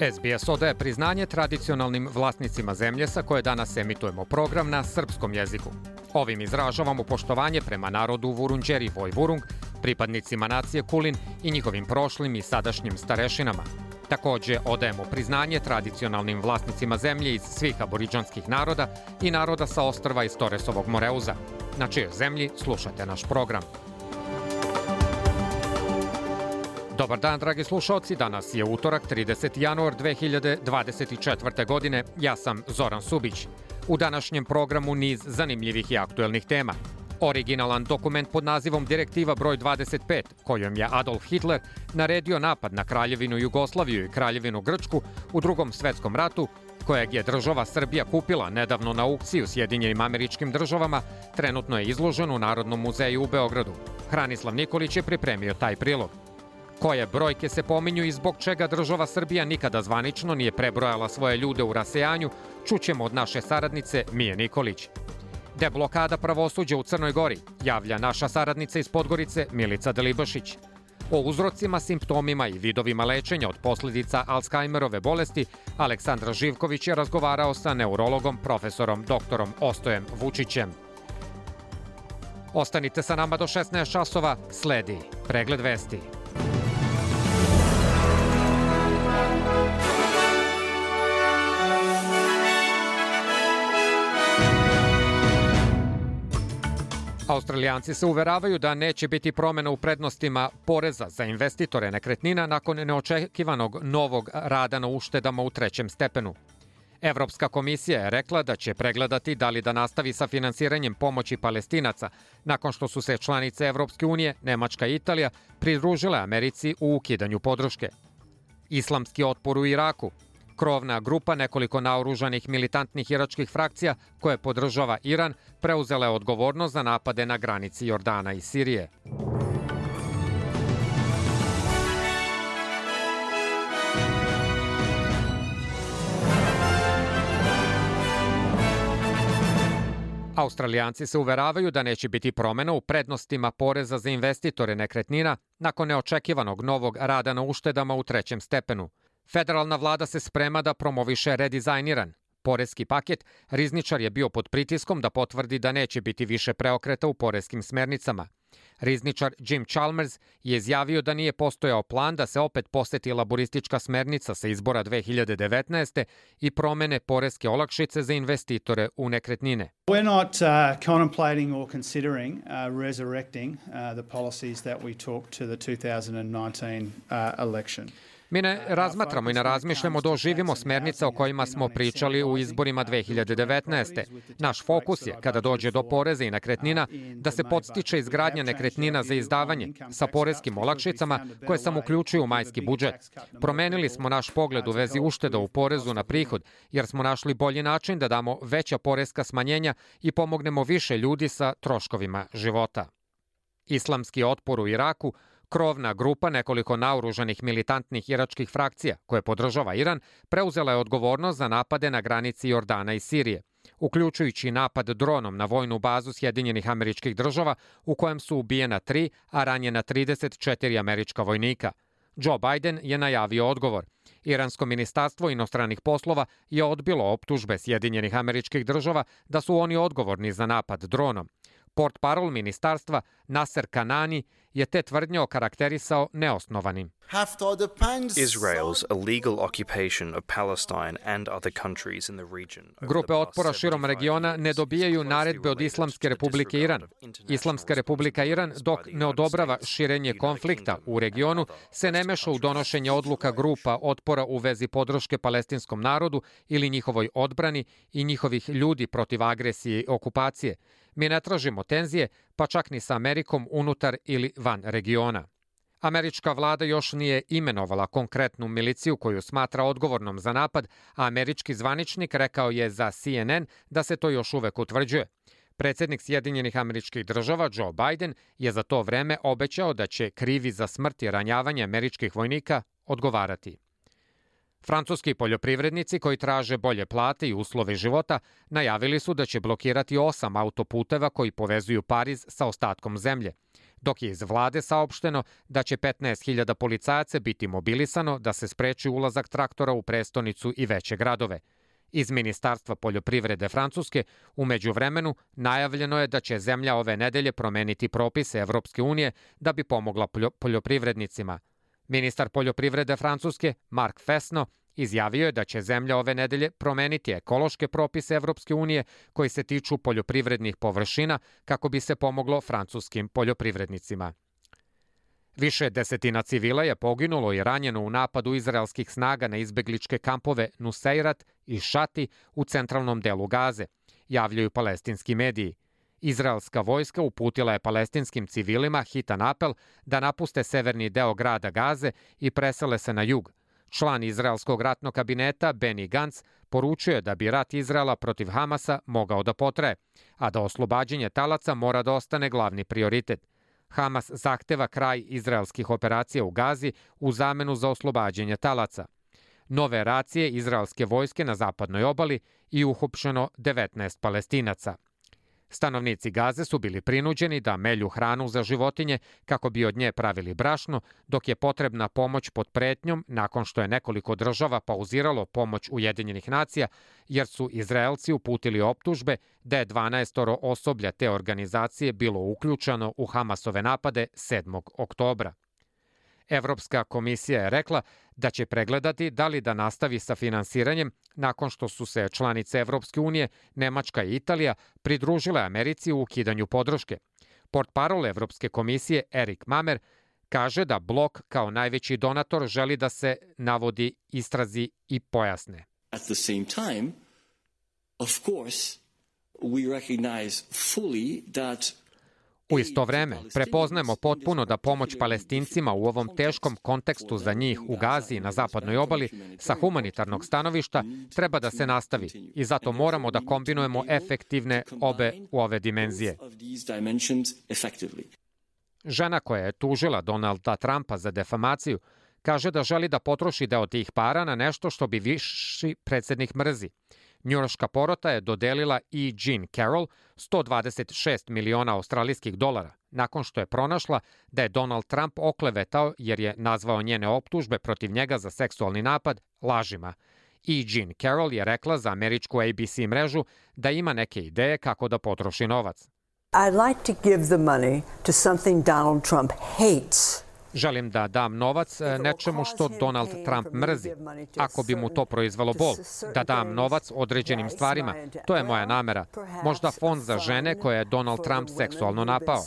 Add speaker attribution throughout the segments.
Speaker 1: SBS odaje priznanje tradicionalnim vlasnicima zemlje sa koje danas emitujemo program na srpskom jeziku. Ovim izražavamo poštovanje prema narodu Vurunđeri Vojvurung, pripadnicima nacije Kulin i njihovim prošlim i sadašnjim starešinama. Takođe odajemo priznanje tradicionalnim vlasnicima zemlje iz svih aboriđanskih naroda i naroda sa ostrva iz Toresovog Moreuza. Na čijoj zemlji slušate naš program. Dobar dan, dragi slušalci. Danas je utorak, 30. januar 2024. godine. Ja sam Zoran Subić. U današnjem programu niz zanimljivih i aktuelnih tema. Originalan dokument pod nazivom Direktiva broj 25, kojom je Adolf Hitler naredio napad na Kraljevinu Jugoslaviju i Kraljevinu Grčku u drugom svetskom ratu, kojeg je država Srbija kupila nedavno na aukciju Sjedinjenim američkim državama, trenutno je izložen u Narodnom muzeju u Beogradu. Hranislav Nikolić je pripremio taj prilog. Koje brojke se pominju i zbog čega država Srbija nikada zvanično nije prebrojala svoje ljude u rasejanju, čućemo od naše saradnice Mije Nikolić. Deblokada pravosuđa u Crnoj Gori, javlja naša saradnica iz Podgorice Milica Delibašić. O uzrocima, simptomima i vidovima lečenja od posljedica Alzheimerove bolesti Aleksandra Živković je razgovarao sa neurologom profesorom doktorom Ostojem Vučićem. Ostanite sa nama do 16 časova, sledi pregled vesti. Australijanci se uveravaju da neće biti promena u prednostima poreza za investitore nekretnina nakon neočekivanog novog rada na uštedama u trećem stepenu. Evropska komisija je rekla da će pregledati da li da nastavi sa finansiranjem pomoći palestinaca nakon što su se članice Evropske unije, Nemačka i Italija pridružile Americi u ukidanju podrške. Islamski otpor u Iraku Krovna grupa nekoliko naoružanih militantnih iračkih frakcija koje podržava Iran preuzela je odgovornost za napade na granici Jordana i Sirije. Australijanci se uveravaju da neće biti promena u prednostima poreza za investitore nekretnina nakon neočekivanog novog rada na uštedama u trećem stepenu – Federalna vlada se sprema da promoviše redizajniran poreski paket, Rizničar je bio pod pritiskom da potvrdi da neće biti više preokreta u poreskim smernicama. Rizničar Jim Chalmers je izjavio da nije postojao plan da se opet poseti laboristička smernica sa izbora 2019. i promene poreske olakšice za investitore u nekretnine.
Speaker 2: We're not uh, contemplating or considering uh, resurrecting uh, the policies that we took to the 2019 uh, election.
Speaker 1: Mi ne razmatramo i ne razmišljamo da oživimo smernice o kojima smo pričali u izborima 2019. Naš fokus je, kada dođe do poreza i nekretnina, da se podstiče izgradnja nekretnina za izdavanje sa poreskim olakšicama koje sam uključio u majski budžet. Promenili smo naš pogled u vezi ušteda u porezu na prihod, jer smo našli bolji način da damo veća poreska smanjenja i pomognemo više ljudi sa troškovima života. Islamski otpor u Iraku Krovna grupa nekoliko naoružanih militantnih iračkih frakcija, koje podržava Iran, preuzela je odgovornost za napade na granici Jordana i Sirije, uključujući napad dronom na vojnu bazu Sjedinjenih američkih država u kojem su ubijena tri, a ranjena 34 američka vojnika. Joe Biden je najavio odgovor. Iransko ministarstvo inostranih poslova je odbilo optužbe Sjedinjenih američkih država da su oni odgovorni za napad dronom. Port parol ministarstva Nasser Kanani je te tvrdnje okarakterisao neosnovanim.
Speaker 3: Israel's illegal occupation of Palestine and other countries in the region.
Speaker 1: Grupe otpora širom regiona ne dobijaju naredbe od Islamske republike Iran. Islamska republika Iran, dok ne odobrava širenje konflikta u regionu, se ne meša u donošenje odluka grupa otpora u vezi podrške palestinskom narodu ili njihovoj odbrani i njihovih ljudi protiv agresije i okupacije. Mi ne tražimo tenzije, pa čak ni sa Amerikom unutar ili van regiona. Američka vlada još nije imenovala konkretnu miliciju koju smatra odgovornom za napad, a američki zvaničnik rekao je za CNN da se to još uvek utvrđuje. Predsednik Sjedinjenih američkih država Joe Biden je za to vreme obećao da će krivi za smrt i ranjavanje američkih vojnika odgovarati. Francuski poljoprivrednici koji traže bolje plate i uslove života najavili su da će blokirati osam autoputeva koji povezuju Pariz sa ostatkom zemlje, dok je iz vlade saopšteno da će 15.000 policajaca biti mobilisano da se spreči ulazak traktora u prestonicu i veće gradove. Iz Ministarstva poljoprivrede Francuske umeđu vremenu najavljeno je da će zemlja ove nedelje promeniti propise Evropske unije da bi pomogla poljoprivrednicima – Ministar poljoprivrede Francuske, Mark Fesno, izjavio je da će zemlja ove nedelje promeniti ekološke propise Evropske unije koji se tiču poljoprivrednih površina kako bi se pomoglo francuskim poljoprivrednicima. Više desetina civila je poginulo i ranjeno u napadu izraelskih snaga na izbegličke kampove Nuseirat i Šati u centralnom delu Gaze, javljaju palestinski mediji – Izraelska vojska uputila je palestinskim civilima hitan apel da napuste severni deo grada Gaze i presele se na jug. Član izraelskog ratnog kabineta Benny Gantz poručuje da bi rat Izraela protiv Hamasa mogao da potraje, a da oslobađanje talaca mora da ostane glavni prioritet. Hamas zahteva kraj izraelskih operacija u Gazi u zamenu za oslobađanje talaca. Nove racije izraelske vojske na zapadnoj obali i uhopšeno 19 palestinaca. Stanovnici Gaze su bili prinuđeni da melju hranu za životinje kako bi od nje pravili brašno, dok je potrebna pomoć pod pretnjom nakon što je nekoliko država pauziralo pomoć Ujedinjenih nacija, jer su Izraelci uputili optužbe da je 12 osoblja te organizacije bilo uključeno u Hamasove napade 7. oktobra. Evropska komisija je rekla da će pregledati da li da nastavi sa finansiranjem nakon što su se članice Evropske unije, Nemačka i Italija pridružile Americi u ukidanju podrške. Portparol Evropske komisije Erik Mamer kaže da blok kao najveći donator želi da se navodi istrazi i pojasne. At the same time, of course, we recognize fully that U isto vreme, prepoznajemo potpuno da pomoć palestincima u ovom teškom kontekstu za njih u Gazi i na zapadnoj obali sa humanitarnog stanovišta treba da se nastavi i zato moramo da kombinujemo efektivne obe u ove dimenzije. Žena koja je tužila Donalda Trumpa za defamaciju kaže da želi da potroši deo tih para na nešto što bi viši predsednik mrzi – Njurška porota je dodelila E. Jean Carroll 126 miliona australijskih dolara, nakon što je pronašla da je Donald Trump oklevetao jer je nazvao njene optužbe protiv njega za seksualni napad lažima. E. Jean Carroll je rekla za američku ABC mrežu da ima neke ideje kako da potroši novac. I'd like to give the money to something Donald Trump hates. Želim da dam novac e, nečemu što Donald Trump mrzi, ako bi mu to proizvelo bol. Da dam novac određenim stvarima. To je moja namera. Možda fond za žene koje je Donald Trump seksualno napao.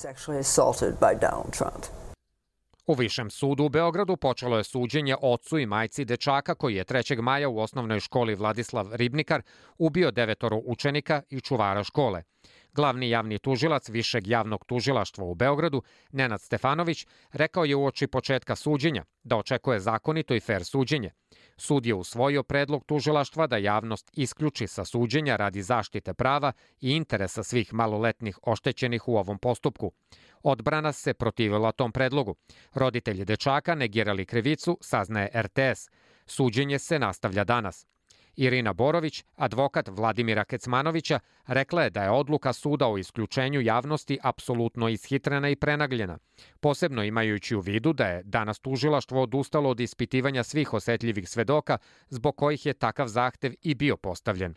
Speaker 1: U Višem sudu u Beogradu počelo je suđenje ocu i majci dečaka koji je 3. maja u osnovnoj školi Vladislav Ribnikar ubio devetoro učenika i čuvara škole. Glavni javni tužilac Višeg javnog tužilaštva u Beogradu, Nenad Stefanović, rekao je uoči početka suđenja da očekuje zakonito i fair suđenje. Sud je usvojio predlog tužilaštva da javnost isključi sa suđenja radi zaštite prava i interesa svih maloletnih oštećenih u ovom postupku. Odbrana se protivila tom predlogu. Roditelji dečaka negirali krivicu, saznaje RTS. Suđenje se nastavlja danas. Irina Borović, advokat Vladimira Kecmanovića, rekla je da je odluka suda o isključenju javnosti apsolutno ishitrena i prenagljena, posebno imajući u vidu da je danas tužilaštvo odustalo od ispitivanja svih osetljivih svedoka zbog kojih je takav zahtev i bio postavljen.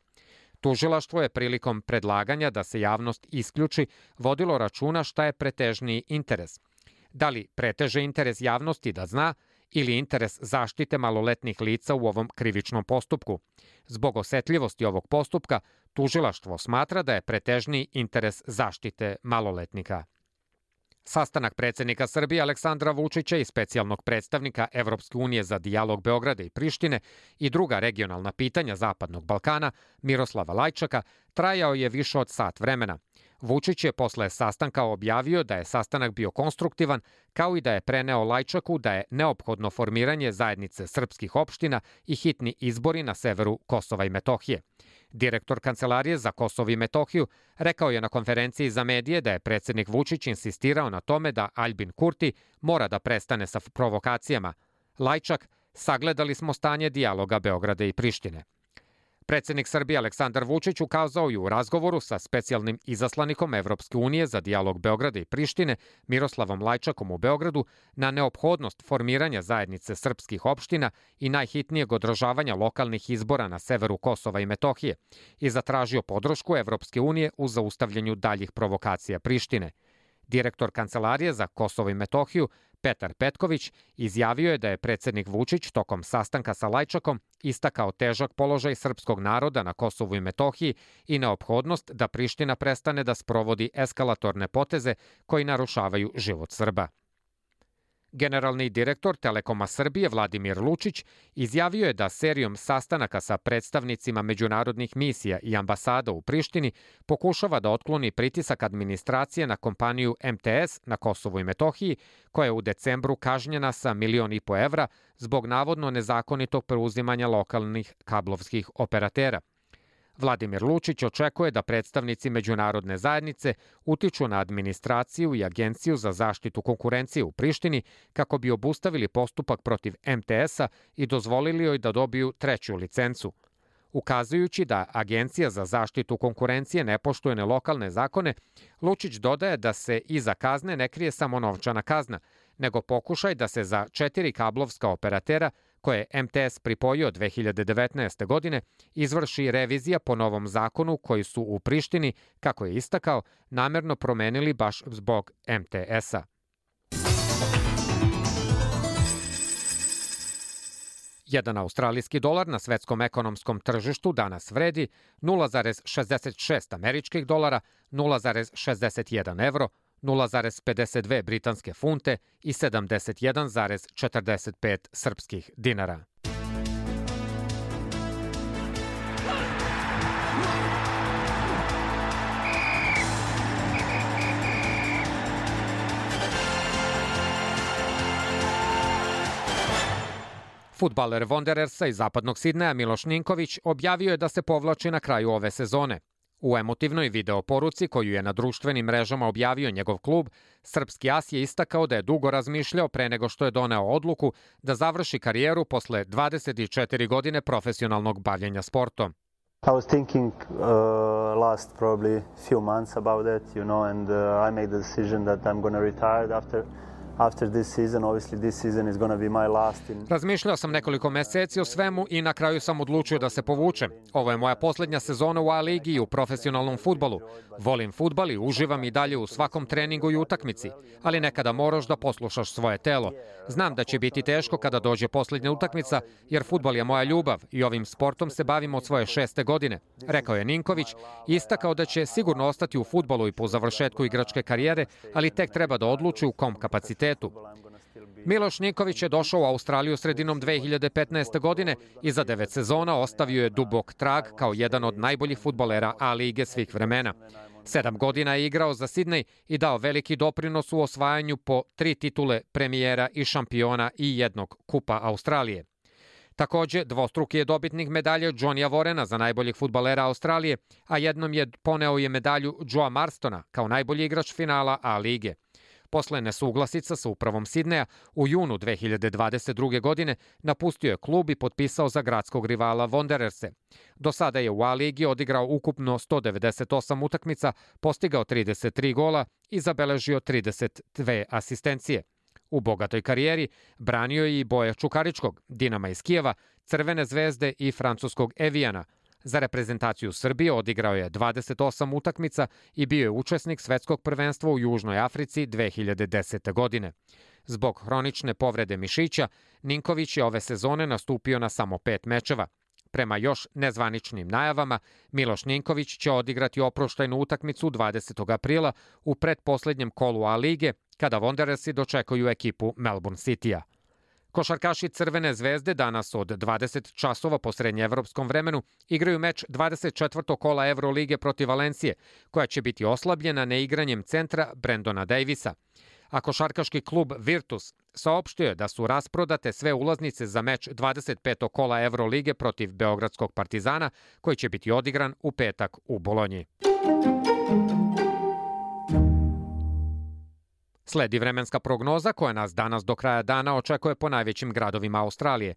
Speaker 1: Tužilaštvo je prilikom predlaganja da se javnost isključi vodilo računa šta je pretežniji interes. Da li preteže interes javnosti da zna ili interes zaštite maloletnih lica u ovom krivičnom postupku. Zbog osetljivosti ovog postupka, tužilaštvo smatra da je pretežni interes zaštite maloletnika. Sastanak predsednika Srbije Aleksandra Vučića i specijalnog predstavnika Evropske unije za dijalog Beograda i Prištine i druga regionalna pitanja Zapadnog Balkana Miroslava Lajčaka trajao je više od sat vremena. Vučić je posle sastanka objavio da je sastanak bio konstruktivan, kao i da je preneo Lajčaku da je neophodno formiranje zajednice srpskih opština i hitni izbori na severu Kosova i Metohije. Direktor Kancelarije za Kosovo i Metohiju rekao je na konferenciji za medije da je predsednik Vučić insistirao na tome da Albin Kurti mora da prestane sa provokacijama. Lajčak, sagledali smo stanje dijaloga Beograda i Prištine. Predsednik Srbije Aleksandar Vučić ukazao je u razgovoru sa specijalnim izaslanikom Evropske unije za dijalog Beograda i Prištine Miroslavom Lajčakom u Beogradu na neophodnost formiranja zajednice srpskih opština i najhitnijeg održavanja lokalnih izbora na severu Kosova i Metohije i zatražio podršku Evropske unije u zaustavljanju daljih provokacija Prištine. Direktor Kancelarije za Kosovo i Metohiju Petar Petković izjavio je da je predsednik Vučić tokom sastanka sa Lajčakom istakao težak položaj srpskog naroda na Kosovu i Metohiji i neophodnost da Priština prestane da sprovodi eskalatorne poteze koji narušavaju život Srba. Generalni direktor Telekoma Srbije Vladimir Lučić izjavio je da serijom sastanaka sa predstavnicima međunarodnih misija i ambasada u Prištini pokušava da otkloni pritisak administracije na kompaniju MTS na Kosovu i Metohiji, koja je u decembru kažnjena sa milion i po evra zbog navodno nezakonitog preuzimanja lokalnih kablovskih operatera – Vladimir Lučić očekuje da predstavnici međunarodne zajednice utiču na administraciju i Agenciju za zaštitu konkurencije u Prištini kako bi obustavili postupak protiv MTS-a i dozvolili joj da dobiju treću licencu. Ukazujući da Agencija za zaštitu konkurencije ne poštuje ne lokalne zakone, Lučić dodaje da se iza kazne ne krije samo novčana kazna, nego pokušaj da se za četiri kablovska operatera koje je MTS pripojio 2019. godine, izvrši revizija po novom zakonu koji su u Prištini, kako je istakao, namerno promenili baš zbog MTS-a. Jedan australijski dolar na svetskom ekonomskom tržištu danas vredi 0,66 američkih dolara, 0,61 evro, 0,52 britanske funte i 71,45 srpskih dinara. Futbaler Wanderersa iz zapadnog Sidneja Miloš Ninković objavio je da se povlači na kraju ove sezone. U emotivnoj video poruci koju je na društvenim mrežama objavio njegov klub, Srpski as je istakao da je dugo razmišljao pre nego što je doneo odluku da završi karijeru posle 24 godine profesionalnog bavljenja sportom.
Speaker 4: I was thinking uh, last probably few months about that, you know, and uh, I made the decision that I'm going to retire after after this season. Obviously this season is going to be my last in
Speaker 1: Razmišljao sam nekoliko meseci o svemu i na kraju sam odlučio da se povučem. Ovo je moja poslednja sezona u A ligi i u profesionalnom futbolu. Volim futbal i uživam i dalje u svakom treningu i utakmici, ali nekada moraš da poslušaš svoje telo. Znam da će biti teško kada dođe poslednja utakmica, jer futbal je moja ljubav i ovim sportom se bavim od svoje šeste godine, rekao je Ninković istakao da će sigurno ostati u futbolu i po završetku igračke karijere, ali tek treba da odluči u kom kapacitetu svetu. Miloš Niković je došao u Australiju sredinom 2015. godine i za devet sezona ostavio je dubok trag kao jedan od najboljih futbolera A lige svih vremena. Sedam godina je igrao za Sidney i dao veliki doprinos u osvajanju po tri titule premijera i šampiona i jednog kupa Australije. Takođe, dvostruki je dobitnik medalje Johnnya Vorena za najboljeg futbalera Australije, a jednom je poneo je medalju Joa Marstona kao najbolji igrač finala A lige. Posle nesuglasica sa upravom Sidneja, u junu 2022. godine napustio je klub i potpisao za gradskog rivala Wandererse. Do sada je u A ligi odigrao ukupno 198 utakmica, postigao 33 gola i zabeležio 32 asistencije. U bogatoj karijeri branio je i Boja Čukaričkog, Dinama iz Kijeva, Crvene zvezde i francuskog Evijana – Za reprezentaciju Srbije odigrao je 28 utakmica i bio je učesnik svetskog prvenstva u Južnoj Africi 2010. godine. Zbog hronične povrede mišića, Ninković je ove sezone nastupio na samo pet mečeva. Prema još nezvaničnim najavama, Miloš Ninković će odigrati oproštajnu utakmicu 20. aprila u predposlednjem kolu A lige, kada Wanderersi dočekaju ekipu Melbourne City-a. Košarkaši Crvene zvezde danas od 20 časova po srednjeevropskom vremenu igraju meč 24. kola Evrolige protiv Valencije, koja će biti oslabljena neigranjem centra Brendona Davisa. A košarkaški klub Virtus saopštio je da su rasprodate sve ulaznice za meč 25. kola Evrolige protiv Beogradskog Partizana, koji će biti odigran u petak u Bolonji. Sledi vremenska prognoza koja nas danas do kraja dana očekuje po najvećim gradovima Australije.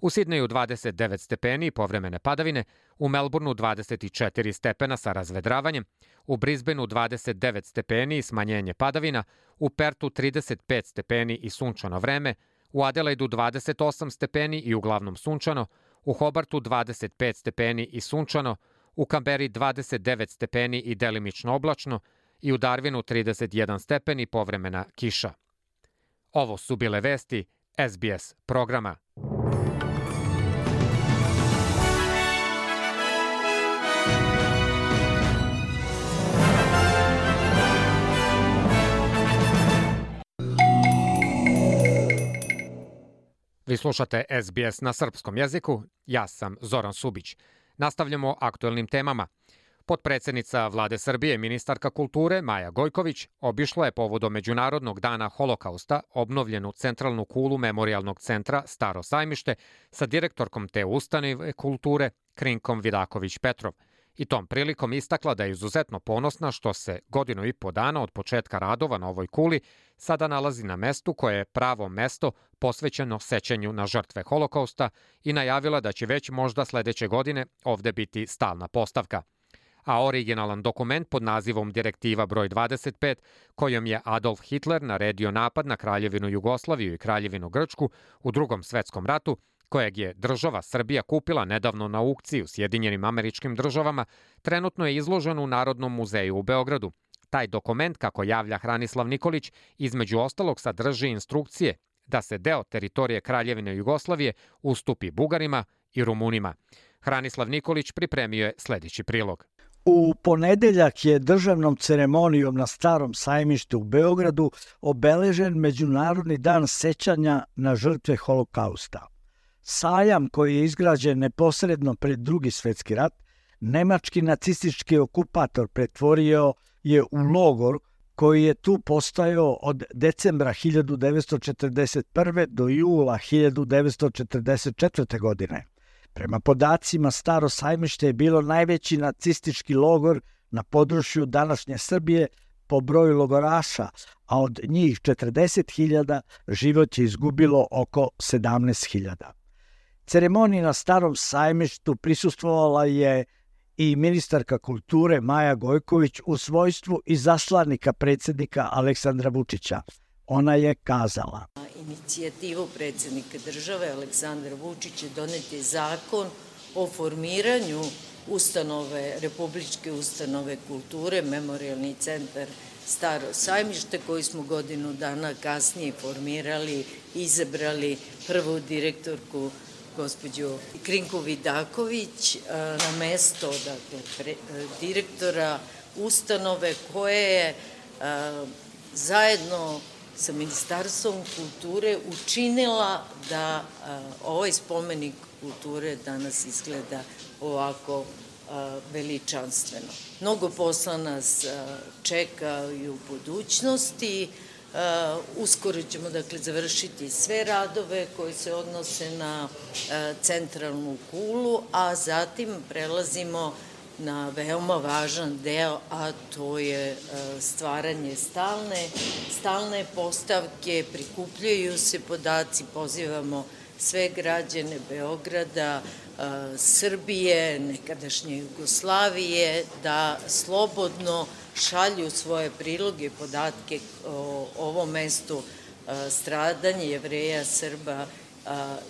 Speaker 1: U Sidneju 29 stepeni i povremene padavine, u Melbourneu 24 stepena sa razvedravanjem, u Brisbaneu 29 stepeni i smanjenje padavina, u Pertu 35 stepeni i sunčano vreme, u Adelaidu 28 stepeni i uglavnom sunčano, u Hobartu 25 stepeni i sunčano, u Kamberi 29 stepeni i delimično oblačno, i u Darwinu 31 stepen i povremena kiša. Ovo su bile vesti SBS programa. Vi slušate SBS na srpskom jeziku, ja sam Zoran Subić. Nastavljamo aktuelnim temama – Potpredsednica vlade Srbije, ministarka kulture Maja Gojković, obišla je povodom Međunarodnog dana holokausta obnovljenu centralnu kulu Memorialnog centra Staro sajmište sa direktorkom te ustanove kulture Krinkom Vidaković-Petrov i tom prilikom istakla da je izuzetno ponosna što se godinu i po dana od početka radova na ovoj kuli sada nalazi na mestu koje je pravo mesto posvećeno sećanju na žrtve holokausta i najavila da će već možda sledeće godine ovde biti stalna postavka – a originalan dokument pod nazivom Direktiva broj 25, kojom je Adolf Hitler naredio napad na Kraljevinu Jugoslaviju i Kraljevinu Grčku u drugom svetskom ratu, kojeg je država Srbija kupila nedavno na aukciju Sjedinjenim američkim državama, trenutno je izložen u Narodnom muzeju u Beogradu. Taj dokument, kako javlja Hranislav Nikolić, između ostalog sadrži instrukcije da se deo teritorije Kraljevine Jugoslavije ustupi Bugarima i Rumunima. Hranislav Nikolić pripremio je sledeći prilog.
Speaker 5: U ponedeljak je državnom ceremonijom na Starom sajmištu u Beogradu obeležen Međunarodni dan sećanja na žrtve holokausta. Sajam koji je izgrađen neposredno pred drugi svetski rat, nemački nacistički okupator pretvorio je u logor koji je tu postojao od decembra 1941. do jula 1944. godine. Prema podacima, Staro sajmište je bilo najveći nacistički logor na području današnje Srbije po broju logoraša, a od njih 40.000 život je izgubilo oko 17.000. Ceremoniji na Starom sajmištu prisustvovala je i ministarka kulture Maja Gojković u svojstvu i zaslanika predsednika Aleksandra Vučića. Ona je kazala
Speaker 6: inicijativu predsednika države Aleksandra Vučića doneti zakon o formiranju ustanove, Republičke ustanove kulture, Memorialni centar Staro sajmište, koji smo godinu dana kasnije formirali, izabrali prvu direktorku gospođu Krinku Vidaković na mesto dakle, pre, direktora ustanove koje je zajedno sa Ministarstvom kulture učinila da ovaj spomenik kulture danas izgleda ovako veličanstveno. Mnogo posla nas čeka i u budućnosti. Uskoro ćemo dakle završiti sve radove koji se odnose na centralnu kulu, a zatim prelazimo na veoma važan deo, a to je e, stvaranje stalne, stalne postavke, prikupljaju se podaci, pozivamo sve građane Beograda, e, Srbije, nekadašnje Jugoslavije, da slobodno šalju svoje priloge i podatke o ovom mestu e, stradanje jevreja, Srba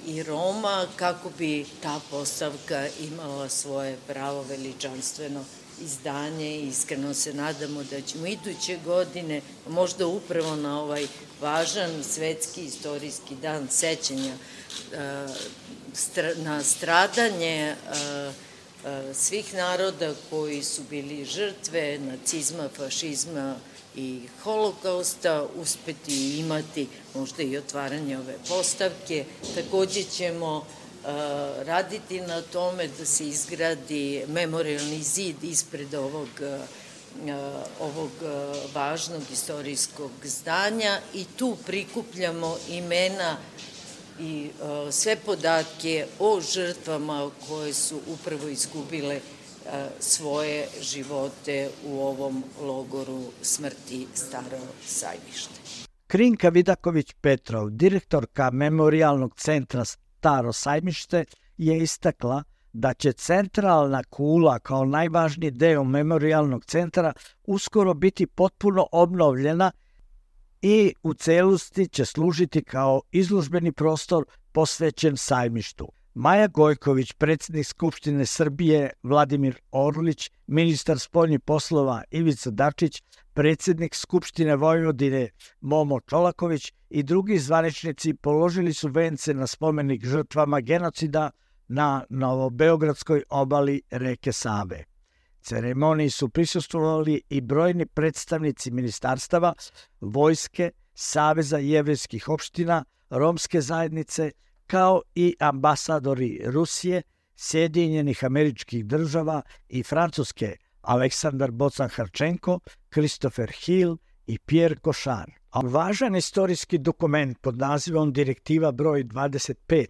Speaker 6: i Roma kako bi ta postavka imala svoje pravo veličanstveno izdanje. I iskreno se nadamo da ćemo iduće godine, možda upravo na ovaj važan svetski istorijski dan sećanja na stradanje svih naroda koji su bili žrtve nacizma, fašizma i holokausta uspeti imati možda i otvaranje ove postavke. Takođe ćemo raditi na tome da se izgradi memorialni zid ispred ovog ovog važnog istorijskog zdanja i tu prikupljamo imena i sve podatke o žrtvama koje su upravo izgubile svoje živote u ovom logoru smrti Staro sajmište.
Speaker 5: Krinka Vidaković Petrov, direktorka Memorialnog centra Staro sajmište, je istakla da će centralna kula kao najvažniji deo memorialnog centra uskoro biti potpuno obnovljena i u celosti će služiti kao izložbeni prostor posvećen sajmištu. Maja Gojković, predsjednik Skupštine Srbije Vladimir Orlić, ministar spoljnih poslova Ivica Dačić, predsjednik Skupštine Vojvodine Momo Čolaković i drugi zvaničnici položili su vence na spomenik žrtvama genocida na Novobeogradskoj obali reke Save. Ceremoniji su prisustvovali i brojni predstavnici ministarstava, vojske, Saveza jevrijskih opština, romske zajednice, kao i ambasadori Rusije, Sjedinjenih američkih država i Francuske Aleksandar Bocan-Harčenko, Christopher Hill i Pierre Košar. Važan istorijski dokument pod nazivom Direktiva broj 25,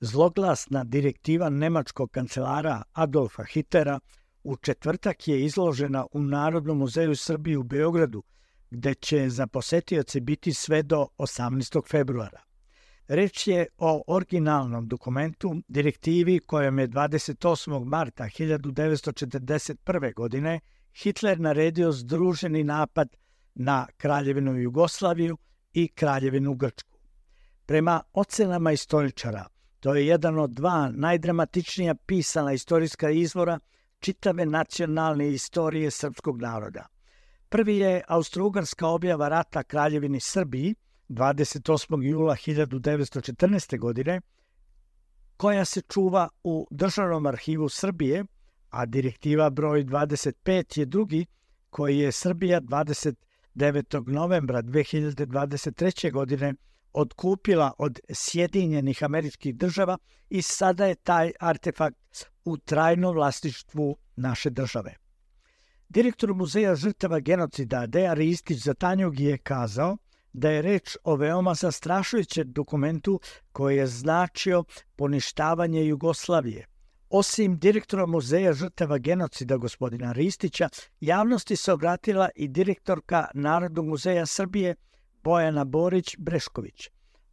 Speaker 5: zloglasna direktiva nemačkog kancelara Adolfa Hitlera, u četvrtak je izložena u Narodnom muzeju Srbije u Beogradu, gde će za posetioce biti sve do 18. februara. Reč je o originalnom dokumentu, direktivi kojom je 28. marta 1941. godine Hitler naredio združeni napad na Kraljevinu Jugoslaviju i Kraljevinu Grčku. Prema ocenama istoričara, to je jedan od dva najdramatičnija pisana istorijska izvora čitave nacionalne istorije srpskog naroda. Prvi je austrougarska objava rata Kraljevini Srbiji – 28. jula 1914. godine, koja se čuva u Državnom arhivu Srbije, a direktiva broj 25 je drugi, koji je Srbija 29. novembra 2023. godine odkupila od Sjedinjenih američkih država i sada je taj artefakt u trajnom vlastištvu naše države. Direktor Muzeja žrtava genocida Deja Ristić za Tanjug je kazao – da je reč o veoma zastrašujućem dokumentu koji je značio poništavanje Jugoslavije. Osim direktora Muzeja žrtava genocida gospodina Ristića, javnosti se obratila i direktorka Narodnog muzeja Srbije Bojana Borić-Brešković.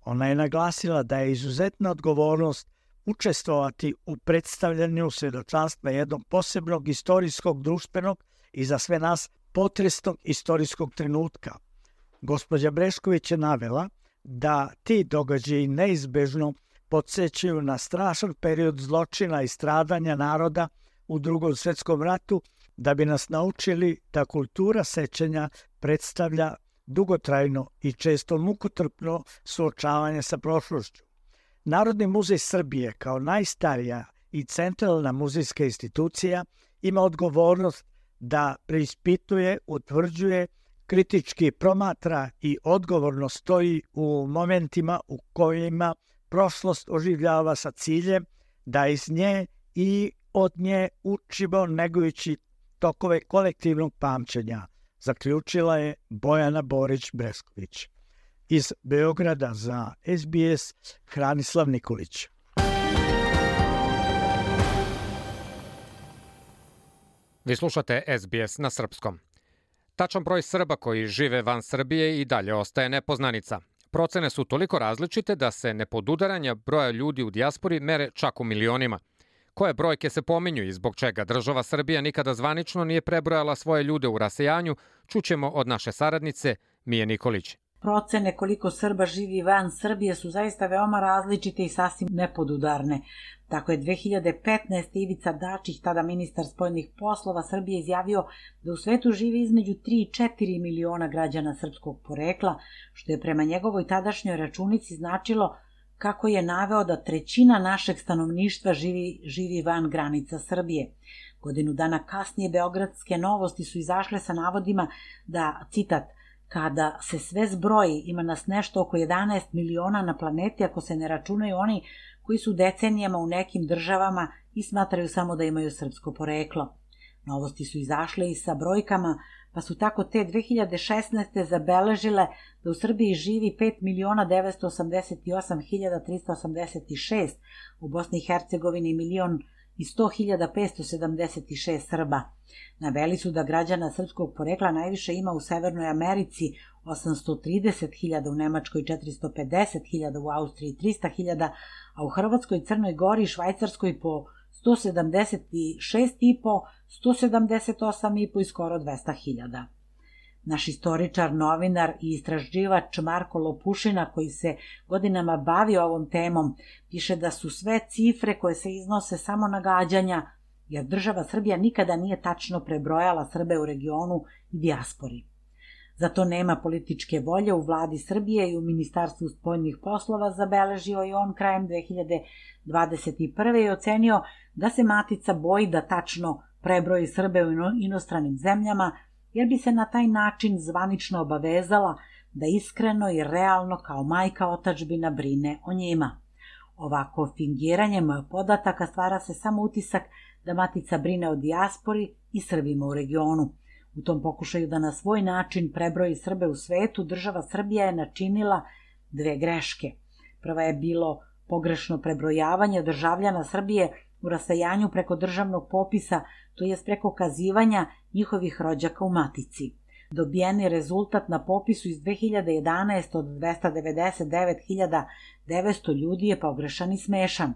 Speaker 5: Ona je naglasila da je izuzetna odgovornost učestvovati u predstavljanju svedočanstva jednog posebnog istorijskog, društvenog i za sve nas potresnog istorijskog trenutka – Gospođa Brešković je navela da ti događaji neizbežno podsjećaju na strašan period zločina i stradanja naroda u drugom svetskom ratu da bi nas naučili da kultura sećanja predstavlja dugotrajno i često mukotrpno suočavanje sa prošlošću. Narodni muzej Srbije kao najstarija i centralna muzejska institucija ima odgovornost da preispituje, utvrđuje kritički promatra i odgovorno stoji u momentima u kojima prošlost oživljava sa ciljem da iz nje i od nje učimo negujući tokove kolektivnog pamćenja, zaključila je Bojana Borić-Bresković. Iz Beograda za SBS Hranislav Nikolić.
Speaker 1: Vi slušate SBS na srpskom. Tačan broj Srba koji žive van Srbije i dalje ostaje nepoznanica. Procene su toliko različite da se nepodudaranja broja ljudi u dijaspori mere čak u milionima. Koje brojke se pominju i zbog čega država Srbija nikada zvanično nije prebrojala svoje ljude u rasejanju, čućemo od naše saradnice Mije Nikolić.
Speaker 7: Procene koliko Srba živi van Srbije su zaista veoma različite i sasvim nepodudarne. Tako je 2015. Ivica Dačić, tada ministar spoljnih poslova Srbije, izjavio da u svetu živi između 3 i 4 miliona građana srpskog porekla, što je prema njegovoj tadašnjoj računici značilo kako je naveo da trećina našeg stanovništva živi, živi van granica Srbije. Godinu dana kasnije Beogradske novosti su izašle sa navodima da, citat, Kada se sve zbroji, ima nas nešto oko 11 miliona na planeti ako se ne računaju oni koji su decenijama u nekim državama i smatraju samo da imaju srpsko poreklo. Novosti su izašle i sa brojkama, pa su tako te 2016. zabeležile da u Srbiji živi 5.988.386, u Bosni i Hercegovini milion i 100.576 Srba. Naveli su da građana srpskog porekla najviše ima u Severnoj Americi 830.000, u Nemačkoj 450.000, u Austriji 300.000, a u Hrvatskoj, Crnoj Gori i Švajcarskoj po 176,5, 178,5 i skoro 200.000. Naš istoričar, novinar i istraživač Marko Lopušina, koji se godinama bavi ovom temom, piše da su sve cifre koje se iznose samo nagađanja, jer država Srbija nikada nije tačno prebrojala Srbe u regionu i dijaspori. Zato nema političke volje u vladi Srbije i u Ministarstvu spoljnih poslova zabeležio i on krajem 2021. i ocenio da se Matica boji da tačno prebroji Srbe u inostranim zemljama, jer bi se na taj način zvanično obavezala da iskreno i realno kao majka otačbina brine o njima. Ovako fingiranjem podataka stvara se samo utisak da Matica brine o dijaspori i Srbima u regionu. U tom pokušaju da na svoj način prebroji Srbe u svetu, država Srbija je načinila dve greške. Prva je bilo pogrešno prebrojavanje državljana Srbije u rasajanju preko državnog popisa, to je preko kazivanja njihovih rođaka u matici. Dobijeni rezultat na popisu iz 2011 od 299.900 ljudi je pogrešan i smešan.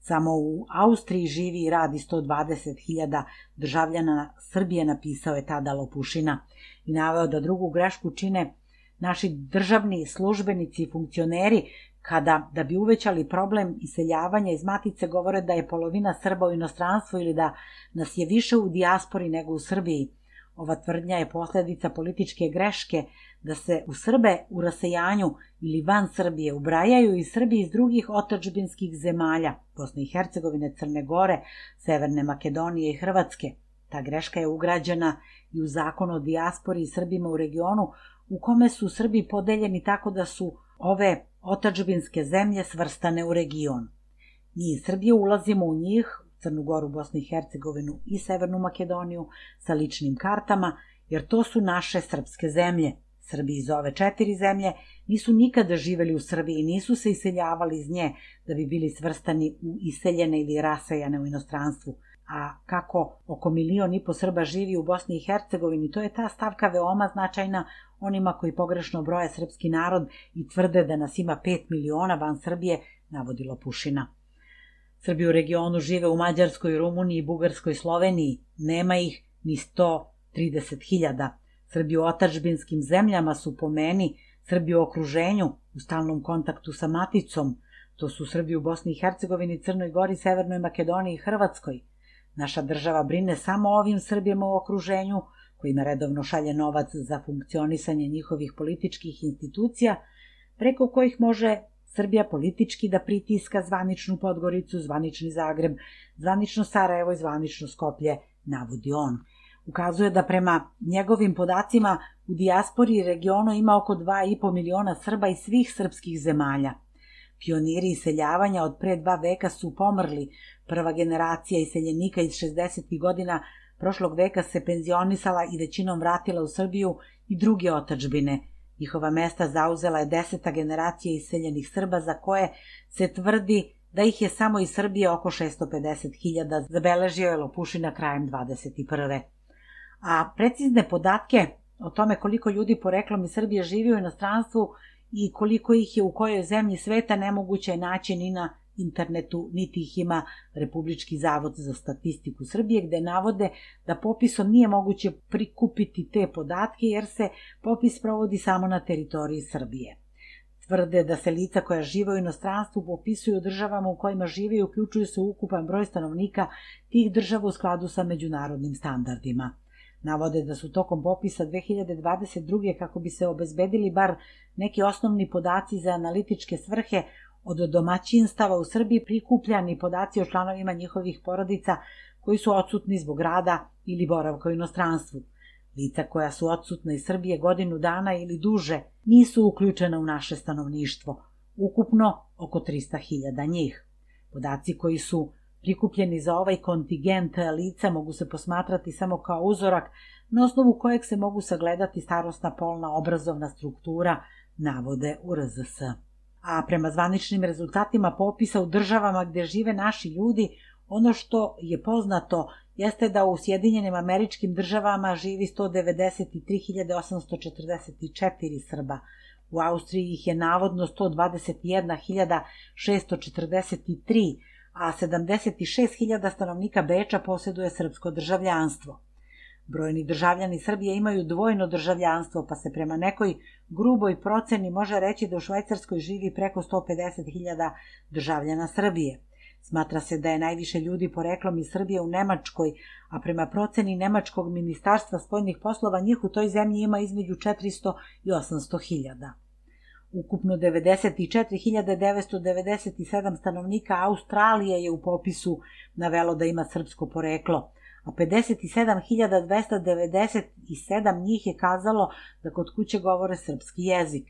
Speaker 7: Samo u Austriji živi i radi 120.000 državljana Srbije, napisao je tada Lopušina i naveo da drugu grešku čine naši državni službenici i funkcioneri kada, da bi uvećali problem iseljavanja iz matice, govore da je polovina Srba u inostranstvu ili da nas je više u dijaspori nego u Srbiji. Ova tvrdnja je posledica političke greške da se u Srbe u rasejanju ili van Srbije ubrajaju i Srbi iz drugih otačbinskih zemalja, Bosne i Hercegovine, Crne Gore, Severne Makedonije i Hrvatske. Ta greška je ugrađena i u zakon o dijaspori i Srbima u regionu, u kome su Srbi podeljeni tako da su ove otačbinske zemlje svrstane u region. Mi iz Srbije ulazimo u njih, Crnu Goru, Bosnu i Hercegovinu i Severnu Makedoniju sa ličnim kartama, jer to su naše srpske zemlje. Srbi iz ove četiri zemlje nisu nikada živeli u Srbiji nisu se iseljavali iz nje da bi bili svrstani u iseljene ili rasejane u inostranstvu. A kako oko milion i po Srba živi u Bosni i Hercegovini, to je ta stavka veoma značajna onima koji pogrešno broje srpski narod i tvrde da nas ima 5 miliona van Srbije, navodilo Pušina. Srbi u regionu žive u Mađarskoj, Rumuniji, Bugarskoj, Sloveniji, nema ih ni 130.000. Srbi u otačbinskim zemljama su po meni Srbi u okruženju, u stalnom kontaktu sa maticom, to su Srbi u Bosni i Hercegovini, Crnoj Gori, Severnoj Makedoniji i Hrvatskoj. Naša država brine samo ovim Srbijama u okruženju, kojima redovno šalje novac za funkcionisanje njihovih političkih institucija, preko kojih može Srbija politički da pritiska zvaničnu Podgoricu, zvanični Zagreb, zvanično Sarajevo i zvanično Skoplje, navodi on. Ukazuje da prema njegovim podacima u dijaspori regionu ima oko 2,5 miliona Srba iz svih srpskih zemalja. Pioniri iseljavanja od pre dva veka su pomrli, prva generacija iseljenika iz 60. godina prošlog veka se penzionisala i većinom vratila u Srbiju i druge otačbine. Njihova mesta zauzela je deseta generacija iseljenih Srba za koje se tvrdi da ih je samo iz Srbije oko 650.000, zabeležio je Lopušina krajem 21. A precizne podatke o tome koliko ljudi poreklom iz Srbije živi u inostranstvu i koliko ih je u kojoj zemlji sveta nemoguće je naći ni na internetu, niti ih ima Republički zavod za statistiku Srbije, gde navode da popisom nije moguće prikupiti te podatke jer se popis provodi samo na teritoriji Srbije. Tvrde da se lica koja žive u inostranstvu popisuju državama u kojima žive i uključuju se ukupan broj stanovnika tih država u skladu sa međunarodnim standardima. Navode da su tokom popisa 2022. kako bi se obezbedili bar neki osnovni podaci za analitičke svrhe od domaćinstava u Srbiji prikupljani podaci o članovima njihovih porodica koji su odsutni zbog rada ili boravka u inostranstvu. Lica koja su odsutna iz Srbije godinu dana ili duže nisu uključena u naše stanovništvo, ukupno oko 300.000 njih. Podaci koji su prikupljeni za ovaj kontingent lica mogu se posmatrati samo kao uzorak na osnovu kojeg se mogu sagledati starostna polna obrazovna struktura, navode u RZS. A prema zvaničnim rezultatima popisa u državama gde žive naši ljudi, ono što je poznato jeste da u Sjedinjenim američkim državama živi 193.844 Srba, u Austriji ih je navodno 121.643, a 76.000 stanovnika Beča posjeduje srpsko državljanstvo. Brojni državljani Srbije imaju dvojno državljanstvo, pa se prema nekoj gruboj proceni može reći da u Švajcarskoj živi preko 150.000 državljana Srbije. Smatra se da je najviše ljudi poreklom iz Srbije u Nemačkoj, a prema proceni Nemačkog ministarstva spoljnih poslova njih u toj zemlji ima između 400 i 800 hiljada. Ukupno 94.997 stanovnika Australije je u popisu navelo da ima srpsko poreklo, a 57.297 njih je kazalo da kod kuće govore srpski jezik.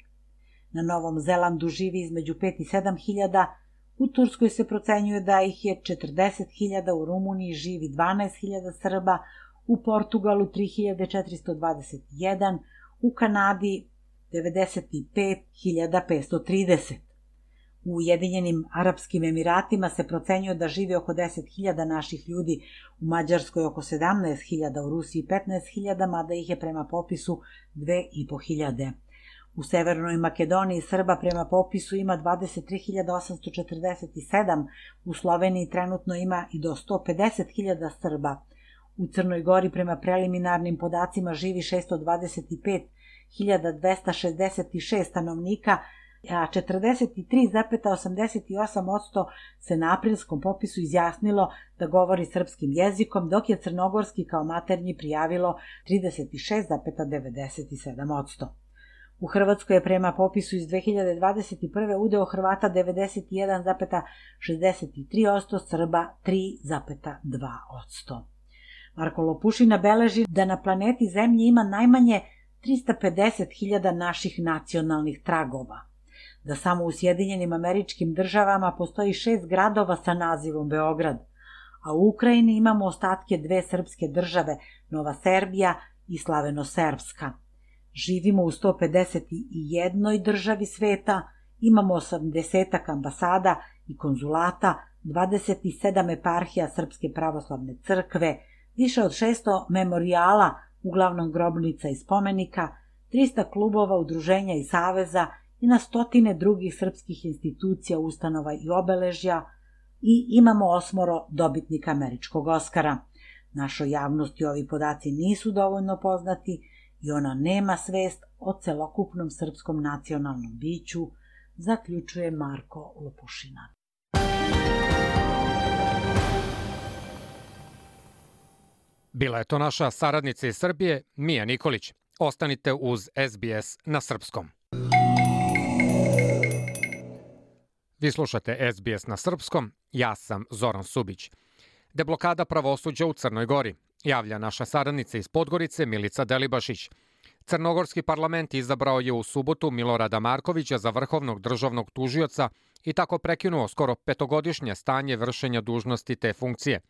Speaker 7: Na Novom Zelandu živi između 5 i 7 hiljada, u Turskoj se procenjuje da ih je 40.000, u Rumuniji živi 12.000 Srba, u Portugalu 3.421, u Kanadi 95.530. U Ujedinjenim Arapskim Emiratima se procenjuje da živi oko 10.000 naših ljudi, u Mađarskoj oko 17.000, u Rusiji 15.000, mada ih je prema popisu 2.500. U Severnoj Makedoniji Srba prema popisu ima 23.847, u Sloveniji trenutno ima i do 150.000 Srba. U Crnoj Gori prema preliminarnim podacima živi 625.266 stanovnika, a 43,88% se na aprilskom popisu izjasnilo da govori srpskim jezikom, dok je crnogorski kao maternji prijavilo 36,97%. U Hrvatskoj je prema popisu iz 2021. udeo Hrvata 91,63%, Srba 3,2%. Marko Lopušina beleži da na planeti Zemlji ima najmanje 350.000 naših nacionalnih tragova, da samo u Sjedinjenim američkim državama postoji šest gradova sa nazivom Beograd, a u Ukrajini imamo ostatke dve srpske države, Nova Serbija i Slaveno-Serbska – Živimo u 151 državi sveta, imamo 80 ambasada i konzulata, 27 eparhija Srpske pravoslavne crkve, više od 600 memorijala, uglavnom grobnica i spomenika, 300 klubova, udruženja i saveza i na stotine drugih srpskih institucija, ustanova i obeležja i imamo osmoro dobitnika američkog Oskara. Našoj javnosti ovi podaci nisu dovoljno poznati, i ona nema svest o celokupnom srpskom nacionalnom biću, zaključuje Marko Lopušina.
Speaker 1: Bila je to naša saradnica iz Srbije, Mija Nikolić. Ostanite uz SBS na srpskom. Vi slušate SBS na srpskom, ja sam Zoran Subić. Deblokada pravosuđa u Crnoj Gori javlja naša saradnica iz Podgorice Milica Delibašić. Crnogorski parlament izabrao je u subotu Milorada Markovića za vrhovnog državnog tužioca i tako prekinuo skoro petogodišnje stanje vršenja dužnosti te funkcije.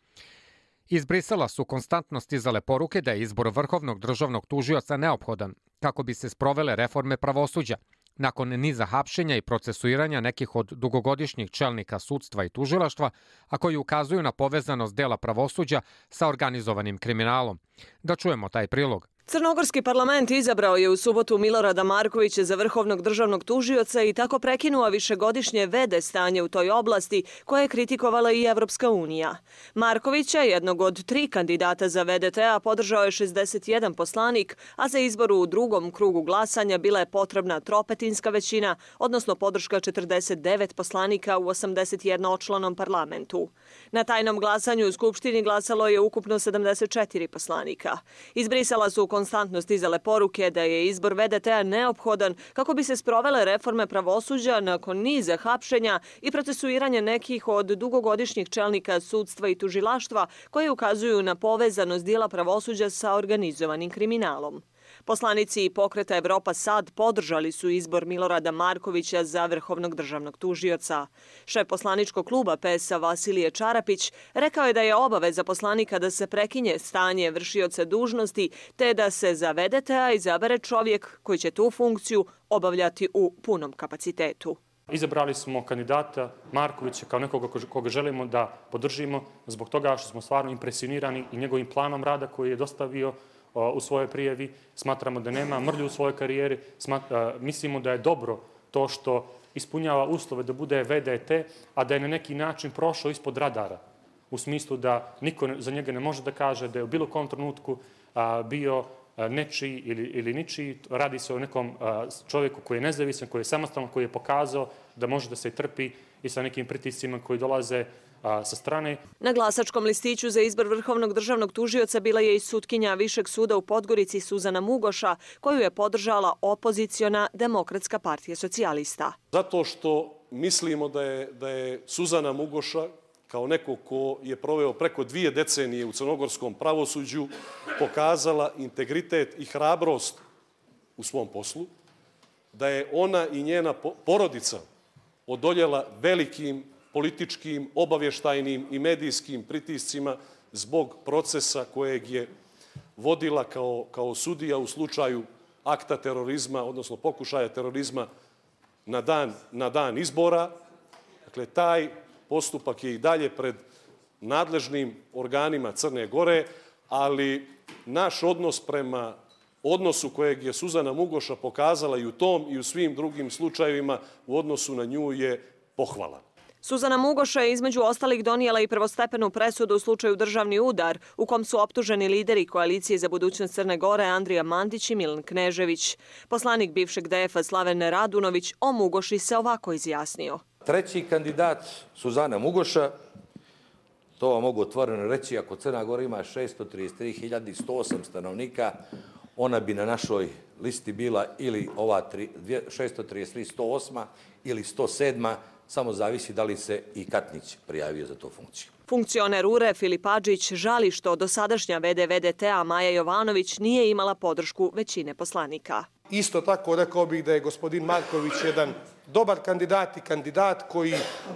Speaker 1: Iz Brisela su konstantno stizale poruke da je izbor vrhovnog državnog tužioca neophodan kako bi se sprovele reforme pravosuđa, nakon niza hapšenja i procesuiranja nekih od dugogodišnjih čelnika sudstva i tužilaštva, a koji ukazuju na povezanost dela pravosuđa sa organizovanim kriminalom. Da čujemo taj prilog.
Speaker 8: Crnogorski parlament izabrao je u subotu Milorada Markovića za vrhovnog državnog tužioca i tako prekinuo višegodišnje vede stanje u toj oblasti koje je kritikovala i Evropska unija. Markovića, jednog od tri kandidata za VDT-a, podržao je 61 poslanik, a za izbor u drugom krugu glasanja bila je potrebna tropetinska većina, odnosno podrška 49 poslanika u 81-očlanom parlamentu. Na tajnom glasanju u Skupštini glasalo je ukupno 74 poslanika. Izbrisala su konstantno stizale poruke da je izbor VDT-a neophodan kako bi se sprovele reforme pravosuđa nakon niza hapšenja i procesuiranja nekih od dugogodišnjih čelnika sudstva i tužilaštva koje ukazuju na povezanost dijela pravosuđa sa organizovanim kriminalom. Poslanici pokreta Evropa Sad podržali su izbor Milorada Markovića za vrhovnog državnog tužioca. Šef poslaničkog kluba PES-a Vasilije Čarapić rekao je da je obaveza poslanika da se prekinje stanje vršioca dužnosti te da se za VDTA izabere čovjek koji će tu funkciju obavljati u punom kapacitetu.
Speaker 9: Izabrali smo kandidata Markovića kao nekoga koga želimo da podržimo zbog toga što smo stvarno impresionirani i njegovim planom rada koji je dostavio u svojoj prijevi, smatramo da nema mrlju u svojoj karijeri, mislimo da je dobro to što ispunjava uslove da bude VDT, a da je na neki način prošao ispod radara, u smislu da niko za njega ne može da kaže da je u bilo kom trenutku bio nečiji ili, ili ničiji. Radi se o nekom čovjeku koji je nezavisan, koji je samostalan, koji je pokazao da može da se trpi i sa nekim pritiscima koji dolaze sa strane.
Speaker 8: Na glasačkom listiću za izbor vrhovnog državnog tužioca bila je i sutkinja Višeg suda u Podgorici Suzana Mugoša, koju je podržala opoziciona Demokratska partija socijalista.
Speaker 10: Zato što mislimo da je, da je Suzana Mugoša kao neko ko je proveo preko dvije decenije u crnogorskom pravosuđu, pokazala integritet i hrabrost u svom poslu, da je ona i njena porodica odoljela velikim političkim, obavještajnim i medijskim pritiscima zbog procesa kojeg je vodila kao, kao sudija u slučaju akta terorizma, odnosno pokušaja terorizma na dan, na dan izbora. Dakle, taj postupak je i dalje pred nadležnim organima Crne Gore, ali naš odnos prema odnosu kojeg je Suzana Mugoša pokazala i u tom i u svim drugim slučajevima u odnosu na nju je pohvalan.
Speaker 8: Suzana Mugoša je između ostalih donijela i prvostepenu presudu u slučaju državni udar, u kom su optuženi lideri koalicije za budućnost Crne Gore Andrija Mandić i Milan Knežević. Poslanik bivšeg DF-a Slaven Radunović o Mugoši se ovako izjasnio.
Speaker 11: Treći kandidat Suzana Mugoša, to vam mogu otvoreno reći, ako Crna Gora ima 633.108 stanovnika, ona bi na našoj listi bila ili ova 633.108 ili 107 samo zavisi da li se i Katnić prijavio za tu funkciju.
Speaker 8: Funkcioner URE Filip Adžić žali što dosadašnja VD-VDT-a Maja Jovanović nije imala podršku većine poslanika.
Speaker 12: Isto tako rekao bih da je gospodin Marković jedan dobar kandidat i kandidat koji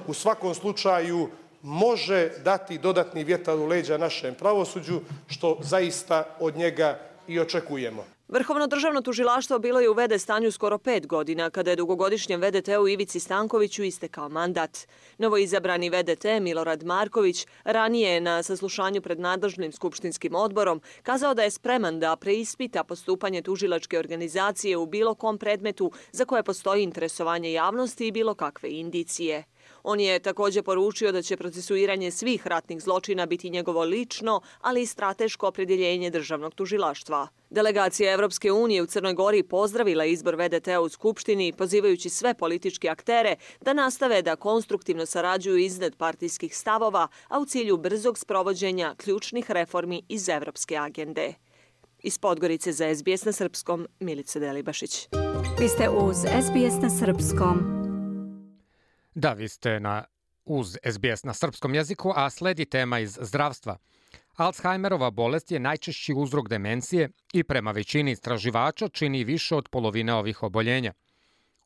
Speaker 12: u svakom slučaju može dati dodatni vjetar u leđa našem pravosuđu, što zaista od njega i očekujemo.
Speaker 8: Vrhovno državno tužilaštvo bilo je u VD stanju skoro pet godina, kada je dugogodišnjem VDT-u Ivici Stankoviću istekao mandat. Novo izabrani VDT Milorad Marković ranije je na saslušanju pred nadležnim skupštinskim odborom kazao da je spreman da preispita postupanje tužilačke organizacije u bilo kom predmetu za koje postoji interesovanje javnosti i bilo kakve indicije. On je također poručio da će procesuiranje svih ratnih zločina biti njegovo lično, ali i strateško opredjeljenje državnog tužilaštva. Delegacija Evropske unije u Crnoj Gori pozdravila izbor VDT u Skupštini, pozivajući sve političke aktere da nastave da konstruktivno sarađuju iznad partijskih stavova, a u cilju brzog sprovođenja ključnih reformi iz Evropske agende. Iz Podgorice za SBS na Srpskom, Milica Delibašić.
Speaker 13: Vi ste uz SBS na Srpskom.
Speaker 1: Da, vi ste na, uz SBS na srpskom jeziku, a sledi tema iz zdravstva. Alzheimerova bolest je najčešći uzrok demencije i prema većini istraživača čini više od polovine ovih oboljenja.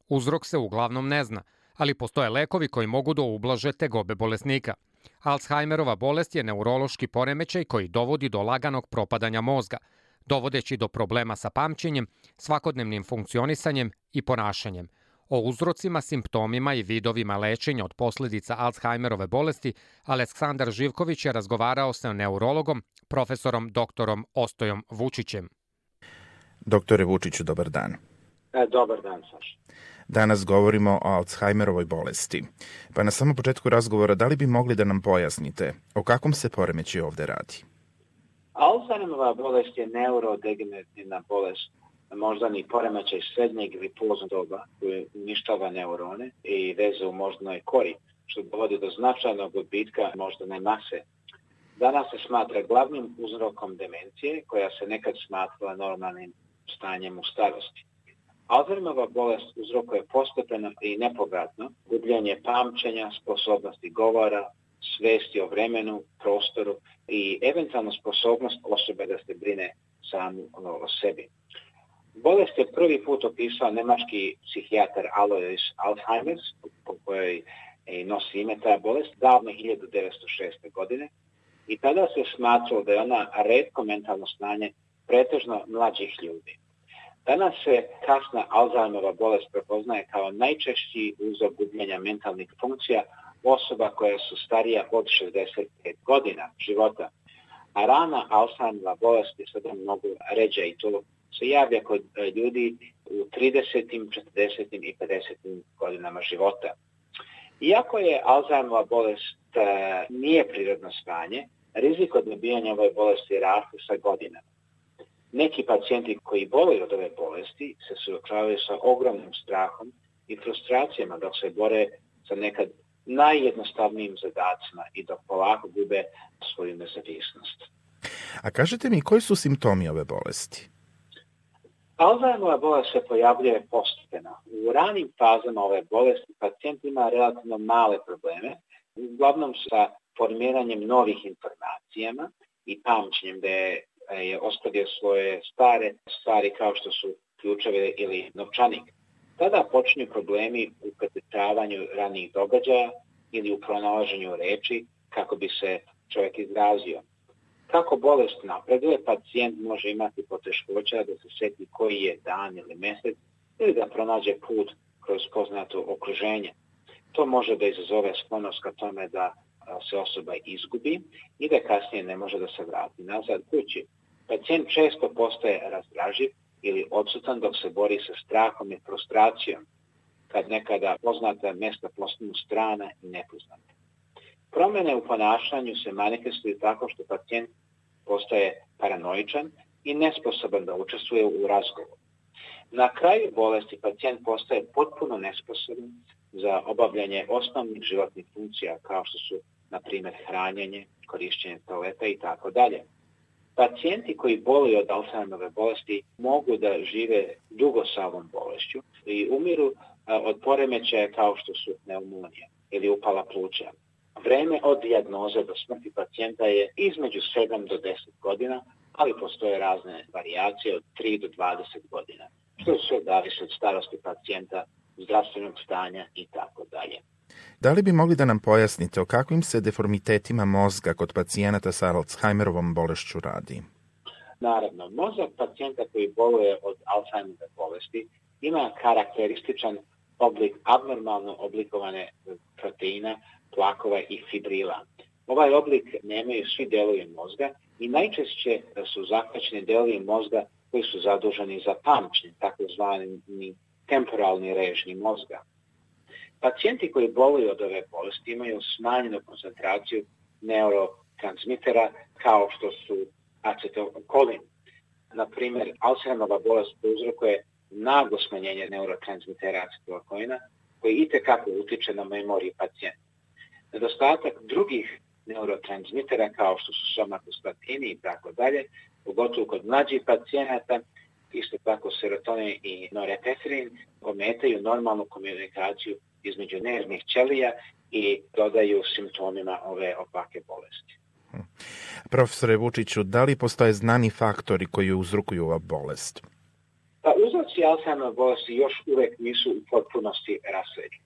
Speaker 1: Uzrok se uglavnom ne zna, ali postoje lekovi koji mogu da ublaže tegobe bolesnika. Alzheimerova bolest je neurološki poremećaj koji dovodi do laganog propadanja mozga, dovodeći do problema sa pamćenjem, svakodnevnim funkcionisanjem i ponašanjem – O uzrocima, simptomima i vidovima lečenja od posljedica Alzheimerove bolesti Aleksandar Živković je razgovarao sa neurologom, profesorom doktorom Ostojom Vučićem.
Speaker 14: Doktore Vučiću, dobar dan.
Speaker 15: E, dobar dan, Saša.
Speaker 14: Danas govorimo o Alzheimerovoj bolesti. Pa na samom početku razgovora, da li bi mogli da nam pojasnite o kakvom se poremeći ovde radi?
Speaker 15: Alzheimerova bolest je neurodegenerativna bolest moždani poremećaj srednjeg ili poznog doba koji uništava neurone i veze u moždanoj kori, što dovodi do značajnog odbitka moždane mase. danas se smatra glavnim uzrokom demencije koja se nekad smatrala normalnim stanjem u starosti. Alzheimerova bolest uzrokuje postepeno i nepovratno gubljenje pamćenja, sposobnosti govora, svesti o vremenu, prostoru i eventualno sposobnost osobe da se brine sam o sebi. Bolest je prvi put opisao nemački psihijatar Alois Alzheimer, po kojoj nosi ime ta bolest, davno 1906. godine. I tada se smatralo da je ona redko mentalno stanje pretežno mlađih ljudi. Danas se kasna Alzheimerova bolest prepoznaje kao najčešći uzrok gubljenja mentalnih funkcija osoba koja su starija od 65 godina života. A rana Alzheimerova bolest je sada mnogo ređa i to se javlja kod e, ljudi u 30., 40. i 50. godinama života. Iako je Alzheimerova bolest e, nije prirodno stanje, rizik od nabijanja ove bolesti raste sa godinama. Neki pacijenti koji boluju od ove bolesti se suočavaju sa ogromnim strahom i frustracijama dok se bore sa nekad najjednostavnijim zadacima i dok polako gube svoju nezavisnost.
Speaker 14: A kažete mi, koji su simptomi ove bolesti?
Speaker 15: Alzheimerova bolest se pojavljuje postepeno. U ranim fazama ove bolesti pacijent ima relativno male probleme, uglavnom sa formiranjem novih informacijama i pamćenjem da je, je ostavio svoje stare stvari kao što su ključeve ili novčanik. Tada počinju problemi u prepričavanju ranijih događaja ili u pronalaženju reči kako bi se čovjek izrazio. Kako bolest napreduje, pacijent može imati poteškoća da se seti koji je dan ili mesec ili da pronađe put kroz poznato okruženje. To može da izazove sklonost ka tome da se osoba izgubi i da kasnije ne može da se vrati nazad kući. Pacijent često postaje razdraživ ili odsutan dok se bori sa strahom i frustracijom, kad nekada poznata mesta postanu strana i nepoznata. Promene u ponašanju se manifestuju tako što pacijent postaje paranoičan i nesposoban da učestvuje u razgovoru. Na kraju bolesti pacijent postaje potpuno nesposoban za obavljanje osnovnih životnih funkcija kao što su, na primjer, hranjenje, korišćenje toaleta i tako dalje. Pacijenti koji boluju od Alzheimerove bolesti mogu da žive dugo sa ovom bolešću i umiru od poremećaja kao što su pneumonija ili upala pluća. Vreme od dijagnoze do smrti pacijenta je između 7 do 10 godina, ali postoje razne variacije od 3 do 20 godina, što sve zavisi od starosti pacijenta, zdravstvenog stanja i tako dalje.
Speaker 14: Da li bi mogli da nam pojasnite o kakvim se deformitetima mozga kod pacijenata sa Alzheimerovom bolešću radi?
Speaker 15: Naravno, mozak pacijenta koji boluje od Alzheimerove bolesti ima karakterističan oblik abnormalno oblikovane proteina, plakova i fibrila. Ovaj oblik nemaju svi delovi mozga i najčešće su zahvaćeni delovi mozga koji su zaduženi za pamćenje, takozvani temporalni režni mozga. Pacijenti koji boluju od ove bolesti imaju smanjenu koncentraciju neurotransmitera kao što su acetylkolin. Na primjer, Alzheimerova bolest uzrokuje naglo smanjenje neurotransmitera acetylkolina koji i tekako utiče na memoriju pacijenta. Nedostatak drugih neurotransmitera kao što su somatostatini i tako dalje, pogotovo kod mlađih pacijenata, isto tako serotonin i norepinefrin ometaju normalnu komunikaciju između nervnih ćelija i dodaju simptomima ove opake bolesti.
Speaker 14: Profesore Vučiću, da li postoje znani faktori koji uzrukuju ova bolest?
Speaker 15: Pa uzroci Alzheimer bolesti još uvek nisu u potpunosti rasvedeni.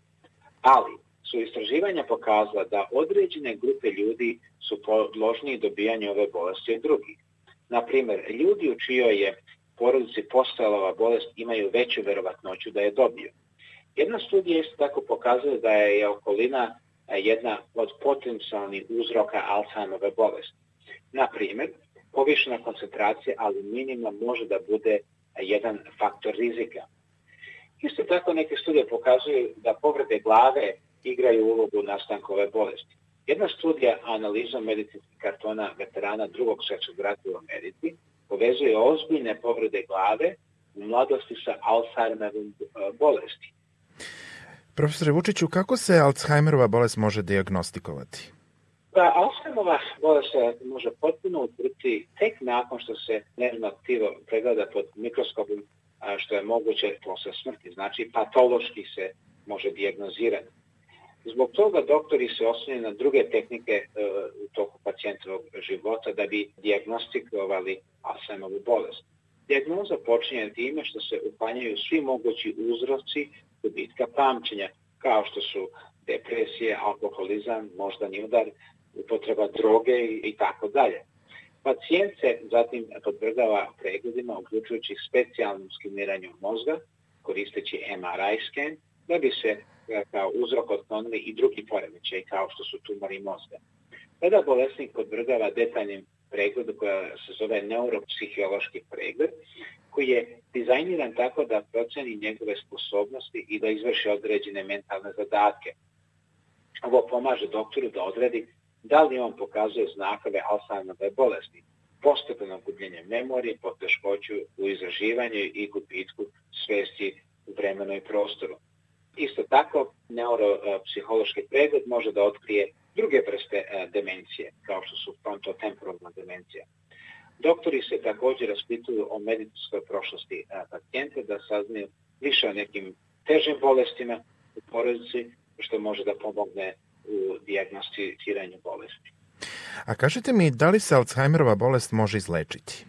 Speaker 15: Ali su istraživanja pokazala da određene grupe ljudi su podložniji dobijanju ove bolesti od drugih. Naprimer, ljudi u čijoj je porodici postojala ova bolest imaju veću verovatnoću da je dobiju. Jedna studija isto tako pokazuje da je okolina jedna od potencijalnih uzroka Alzheimerove bolesti. Na primjer, povišena koncentracija aluminijuma može da bude jedan faktor rizika. Isto tako neke studije pokazuju da povrede glave igraju ulogu nastanka ove bolesti. Jedna studija analizom medicinskih kartona veterana drugog svjetskog rata u Americi povezuje ozbiljne povrede glave u mladosti sa Alzheimerovom bolesti.
Speaker 14: Profesore Vučiću, kako se Alzheimerova bolest može diagnostikovati?
Speaker 15: Pa Alzheimerova bolest se može potpuno utvrditi tek nakon što se nervno tkivo pregleda pod mikroskopom, što je moguće posle smrti. Znači, patološki se može diagnozirati. Zbog toga doktori se osnovaju na druge tehnike e, u toku pacijentovog života da bi diagnostikovali Alzheimerovu bolest. Dijagnoza počinje time što se upanjaju svi mogući uzroci gubitka pamćenja, kao što su depresije, alkoholizam, moždani udar, upotreba droge i tako dalje. Pacijent se zatim podvrgava pregledima, uključujući specijalnom skimiranju mozga, koristeći MRI scan, da bi se kao uzrok otklonili i drugi poremećaj, kao što su tumori mozga. Tada bolesnik podvrgava detaljnim pregledu koja se zove neuropsihijološki pregled, koji je dizajniran tako da proceni njegove sposobnosti i da izvrši određene mentalne zadatke. Ovo pomaže doktoru da odredi da li on pokazuje znakove Alzheimerove bolesti, postepeno gubljenje memorije, poteškoću u izraživanju i gubitku svesti u vremenu i prostoru. Isto tako, neuropsihološki pregled može da otkrije druge vrste e, demencije, kao što su frontotemporalna demencija. Doktori se također raspituju o medicinskoj prošlosti e, pacijente da saznaju više o nekim težim bolestima u porodici, što može da pomogne u diagnosticiranju bolesti.
Speaker 14: A kažete mi, da li se Alzheimerova bolest može izlečiti?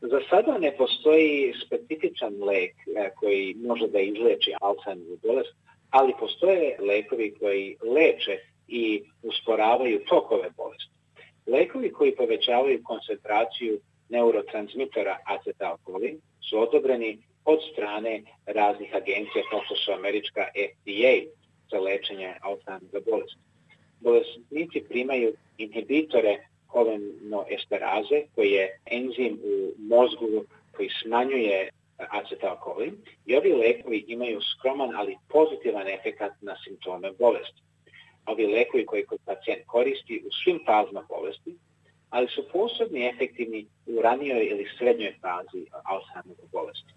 Speaker 15: Za sada ne postoji specifičan lek e, koji može da izleči Alzheimerovu bolest, ali postoje lekovi koji leče i usporavaju tokove bolesti. Lekovi koji povećavaju koncentraciju neurotransmitora acetalkolin su odobreni od strane raznih agencija kao što su američka FDA za lečenje Alzheimerove bolesti. Bolesnici primaju inhibitore kolinoesteraze, koji je enzim u mozgu koji smanjuje acetalkolin i ovi lekovi imaju skroman ali pozitivan efekat na simptome bolesti. Ovi lekovi koji kod pacijent koristi u svim fazama bolesti, ali su posebni efektivni u ranijoj ili srednjoj fazi Alzheimerove bolesti.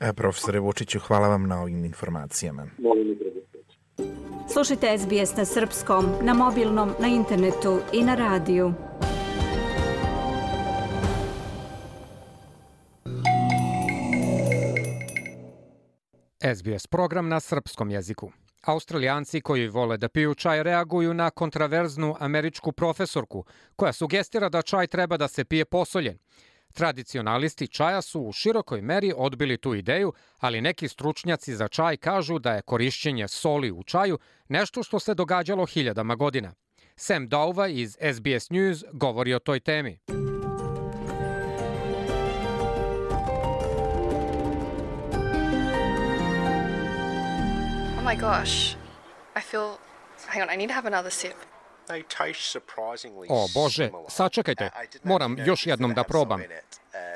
Speaker 14: E, profesore Vučiću, hvala vam na ovim informacijama.
Speaker 15: Molim i
Speaker 13: Slušajte SBS na srpskom, na mobilnom, na internetu i na radiju.
Speaker 1: SBS program na srpskom jeziku. Australijanci koji vole da piju čaj reaguju na kontraverznu američku profesorku koja sugestira da čaj treba da se pije posoljen. Tradicionalisti čaja su u širokoj meri odbili tu ideju, ali neki stručnjaci za čaj kažu da je korišćenje soli u čaju nešto što se događalo hiljadama godina. Sam Dauva iz SBS News govori o toj temi.
Speaker 16: Oh my gosh, I feel... Hang on, I need to have another sip.
Speaker 1: O Bože, sačekajte, moram još jednom da probam.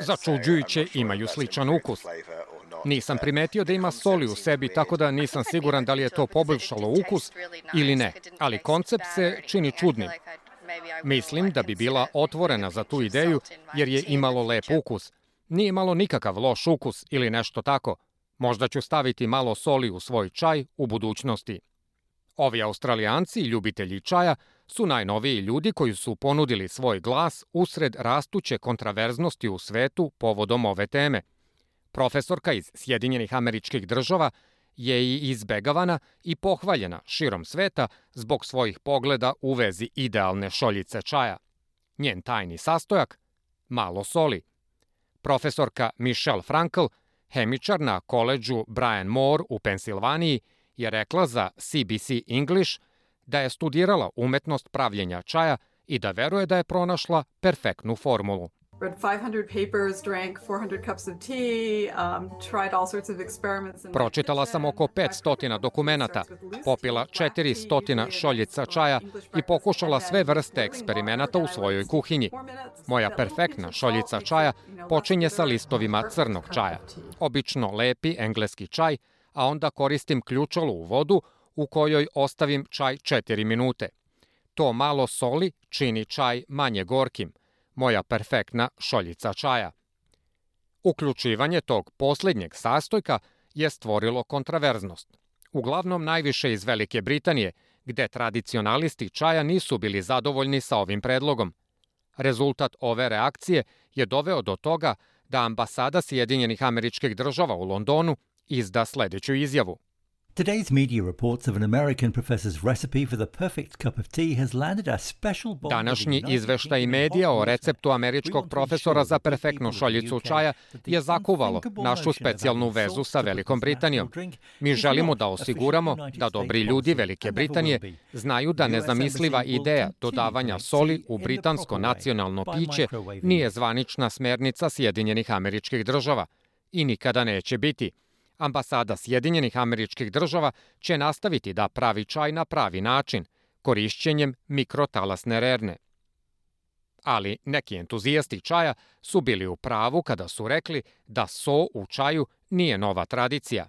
Speaker 1: Začuđujuće imaju sličan ukus. Nisam primetio da ima soli u sebi, tako da nisam siguran da li je to poboljšalo ukus ili ne, ali koncept se čini čudnim. Mislim da bi bila otvorena za tu ideju jer je imalo lep ukus. Nije imalo nikakav loš ukus ili nešto tako. Možda ću staviti malo soli u svoj čaj u budućnosti. Ovi australijanci, ljubitelji čaja, su najnoviji ljudi koji su ponudili svoj glas usred rastuće kontraverznosti u svetu povodom ove teme. Profesorka iz Sjedinjenih američkih država je i izbegavana i pohvaljena širom sveta zbog svojih pogleda u vezi idealne šoljice čaja. Njen tajni sastojak? Malo soli. Profesorka Michelle Frankl, hemičar na koleđu Brian Moore u Pensilvaniji, je rekla za CBC English da je studirala umetnost pravljenja čaja i da veruje da je pronašla perfektnu formulu.
Speaker 17: read 500 papers, drank 400 cups of tea, tried all sorts of experiments.
Speaker 1: Pročitala sam oko 500 dokumenata, popila 400 šoljica čaja i pokušala sve vrste eksperimenata u svojoj kuhinji. Moja perfektna šoljica čaja počinje sa listovima crnog čaja. Obično lepi engleski čaj, a onda koristim ključalu u vodu u kojoj ostavim čaj 4 minute. To malo soli čini čaj manje gorkim, moja perfektna šoljica čaja. Uključivanje tog poslednjeg sastojka je stvorilo kontraverznost. Uglavnom najviše iz Velike Britanije, gde tradicionalisti čaja nisu bili zadovoljni sa ovim predlogom. Rezultat ove reakcije je doveo do toga da ambasada Sjedinjenih američkih država u Londonu izda sledeću izjavu.
Speaker 18: Today's media reports of an American professor's recipe for the perfect cup of tea has landed a special bond
Speaker 1: Današnji izveštaj medija o receptu američkog profesora za perfektnu šoljicu čaja je zakuvalo našu specijalnu vezu sa Velikom Britanijom. Mi želimo da osiguramo da dobri ljudi Velike Britanije znaju da nezamisliva ideja dodavanja soli u britansko nacionalno piće nije zvanična smernica Sjedinjenih američkih država i nikada neće biti – Ambasada Sjedinjenih američkih država će nastaviti da pravi čaj na pravi način, korišćenjem mikrotalasne rerne. Ali neki entuzijasti čaja su bili u pravu kada su rekli da so u čaju nije nova tradicija.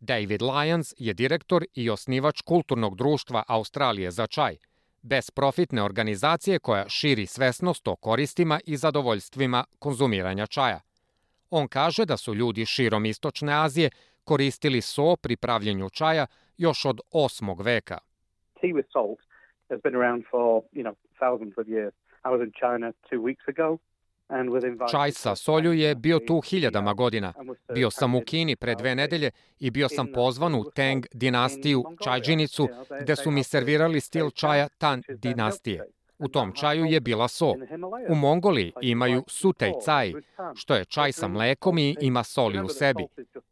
Speaker 1: David Lyons je direktor i osnivač kulturnog društva Australije za čaj, bezprofitne organizacije koja širi svesnost o koristima i zadovoljstvima konzumiranja čaja. On kaže da su ljudi širom Istočne Azije koristili so pri pravljenju čaja još od 8. veka.
Speaker 19: Tea with salt has been around for, you know, thousands of years. I was in China two weeks ago
Speaker 1: Čaj sa solju je bio tu hiljadama godina. Bio sam u Kini pre dve nedelje i bio sam pozvan u Tang dinastiju čajđinicu gde su mi servirali stil čaja Tan dinastije. U tom čaju je bila so. U Mongoliji imaju sutej caj, što je čaj sa mlekom i ima soli u sebi.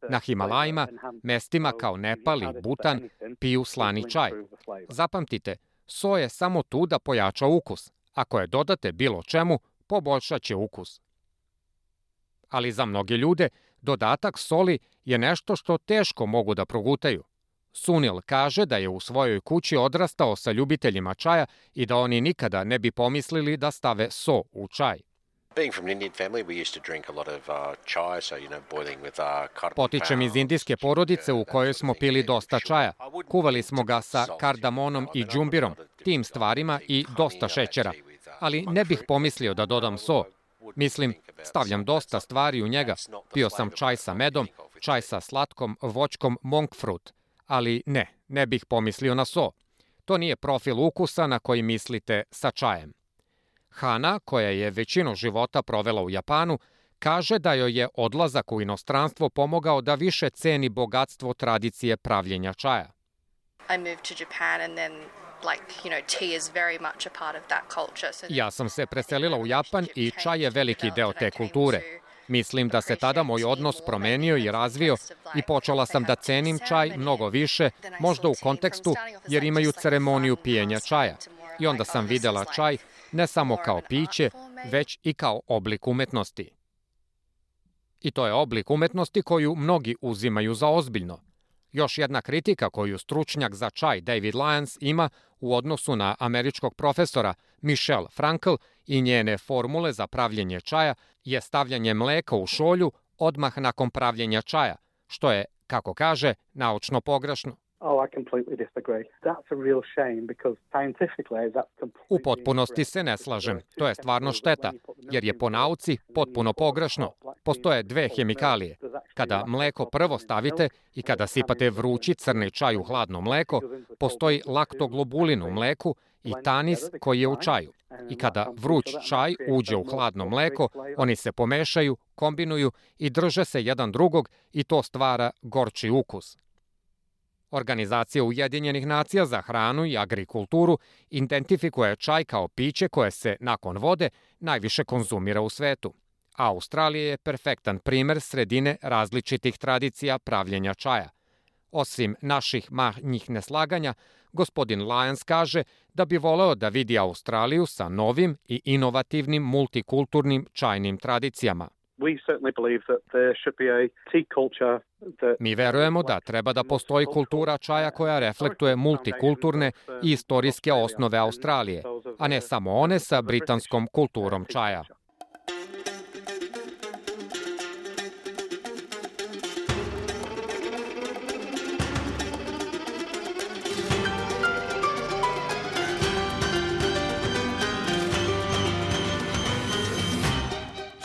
Speaker 1: Na Himalajima, mestima kao Nepal i Butan, piju slani čaj. Zapamtite, so je samo tu da pojača ukus. Ako je dodate bilo čemu, poboljšaće ukus. Ali za mnoge ljude, dodatak soli je nešto što teško mogu da progutaju – Sunil kaže da je u svojoj kući odrastao sa ljubiteljima čaja i da oni nikada ne bi pomislili da stave so u čaj. Potičem iz indijske porodice u kojoj smo pili dosta čaja. Kuvali smo ga sa kardamonom i džumbirom, tim stvarima i dosta šećera. Ali ne bih pomislio da dodam so. Mislim, stavljam dosta stvari u njega. Pio sam čaj sa medom, čaj sa slatkom voćkom monk fruit ali ne, ne bih pomislio na so. To nije profil ukusa na koji mislite sa čajem. Hana, koja je većinu života provela u Japanu, kaže da joj je odlazak u inostranstvo pomogao da više ceni bogatstvo tradicije pravljenja čaja. I moved to Japan and then ja sam se preselila u Japan i čaj je veliki deo te kulture. Mislim da se tada moj odnos promenio i razvio i počela sam da cenim čaj mnogo više, možda u kontekstu jer imaju ceremoniju pijenja čaja. I onda sam videla čaj ne samo kao piće, već i kao oblik umetnosti. I to je oblik umetnosti koju mnogi uzimaju za ozbiljno. Još jedna kritika koju stručnjak za čaj David Lyons ima u odnosu na američkog profesora Michelle Frankl i njene formule za pravljenje čaja je stavljanje mleka u šolju odmah nakon pravljenja čaja, što je, kako kaže, naučno pogrešno. Oh, I completely disagree. That's a real shame because scientifically that's completely... U potpunosti se ne slažem. To je stvarno šteta, jer je po nauci potpuno pogrešno. Postoje dve hemikalije. Kada mleko prvo stavite i kada sipate vrući crni čaj u hladno mleko, postoji laktoglobulin u mleku i tanis koji je u čaju. I kada vruć čaj uđe u hladno mleko, oni se pomešaju, kombinuju i drže se jedan drugog i to stvara gorči ukus. Organizacija Ujedinjenih nacija za hranu i agrikulturu identifikuje čaj kao piće koje se, nakon vode, najviše konzumira u svetu. Australija je perfektan primer sredine različitih tradicija pravljenja čaja. Osim naših manjih neslaganja, gospodin Lyons kaže da bi voleo da vidi Australiju sa novim i inovativnim multikulturnim čajnim tradicijama. Mi verujemo da treba da postoji kultura čaja koja reflektuje multikulturne i istorijske osnove Australije, a ne samo one sa britanskom kulturom čaja.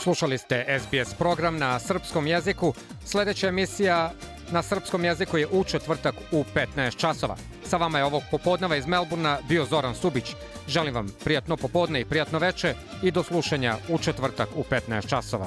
Speaker 1: Slušali ste SBS program na srpskom jeziku. Sledeća emisija na srpskom jeziku je u četvrtak u 15 časova. Sa vama je ovog popodneva iz Melburna bio Zoran Subić. Želim vam prijatno popodne i prijatno veče i do slušanja u četvrtak u 15 časova.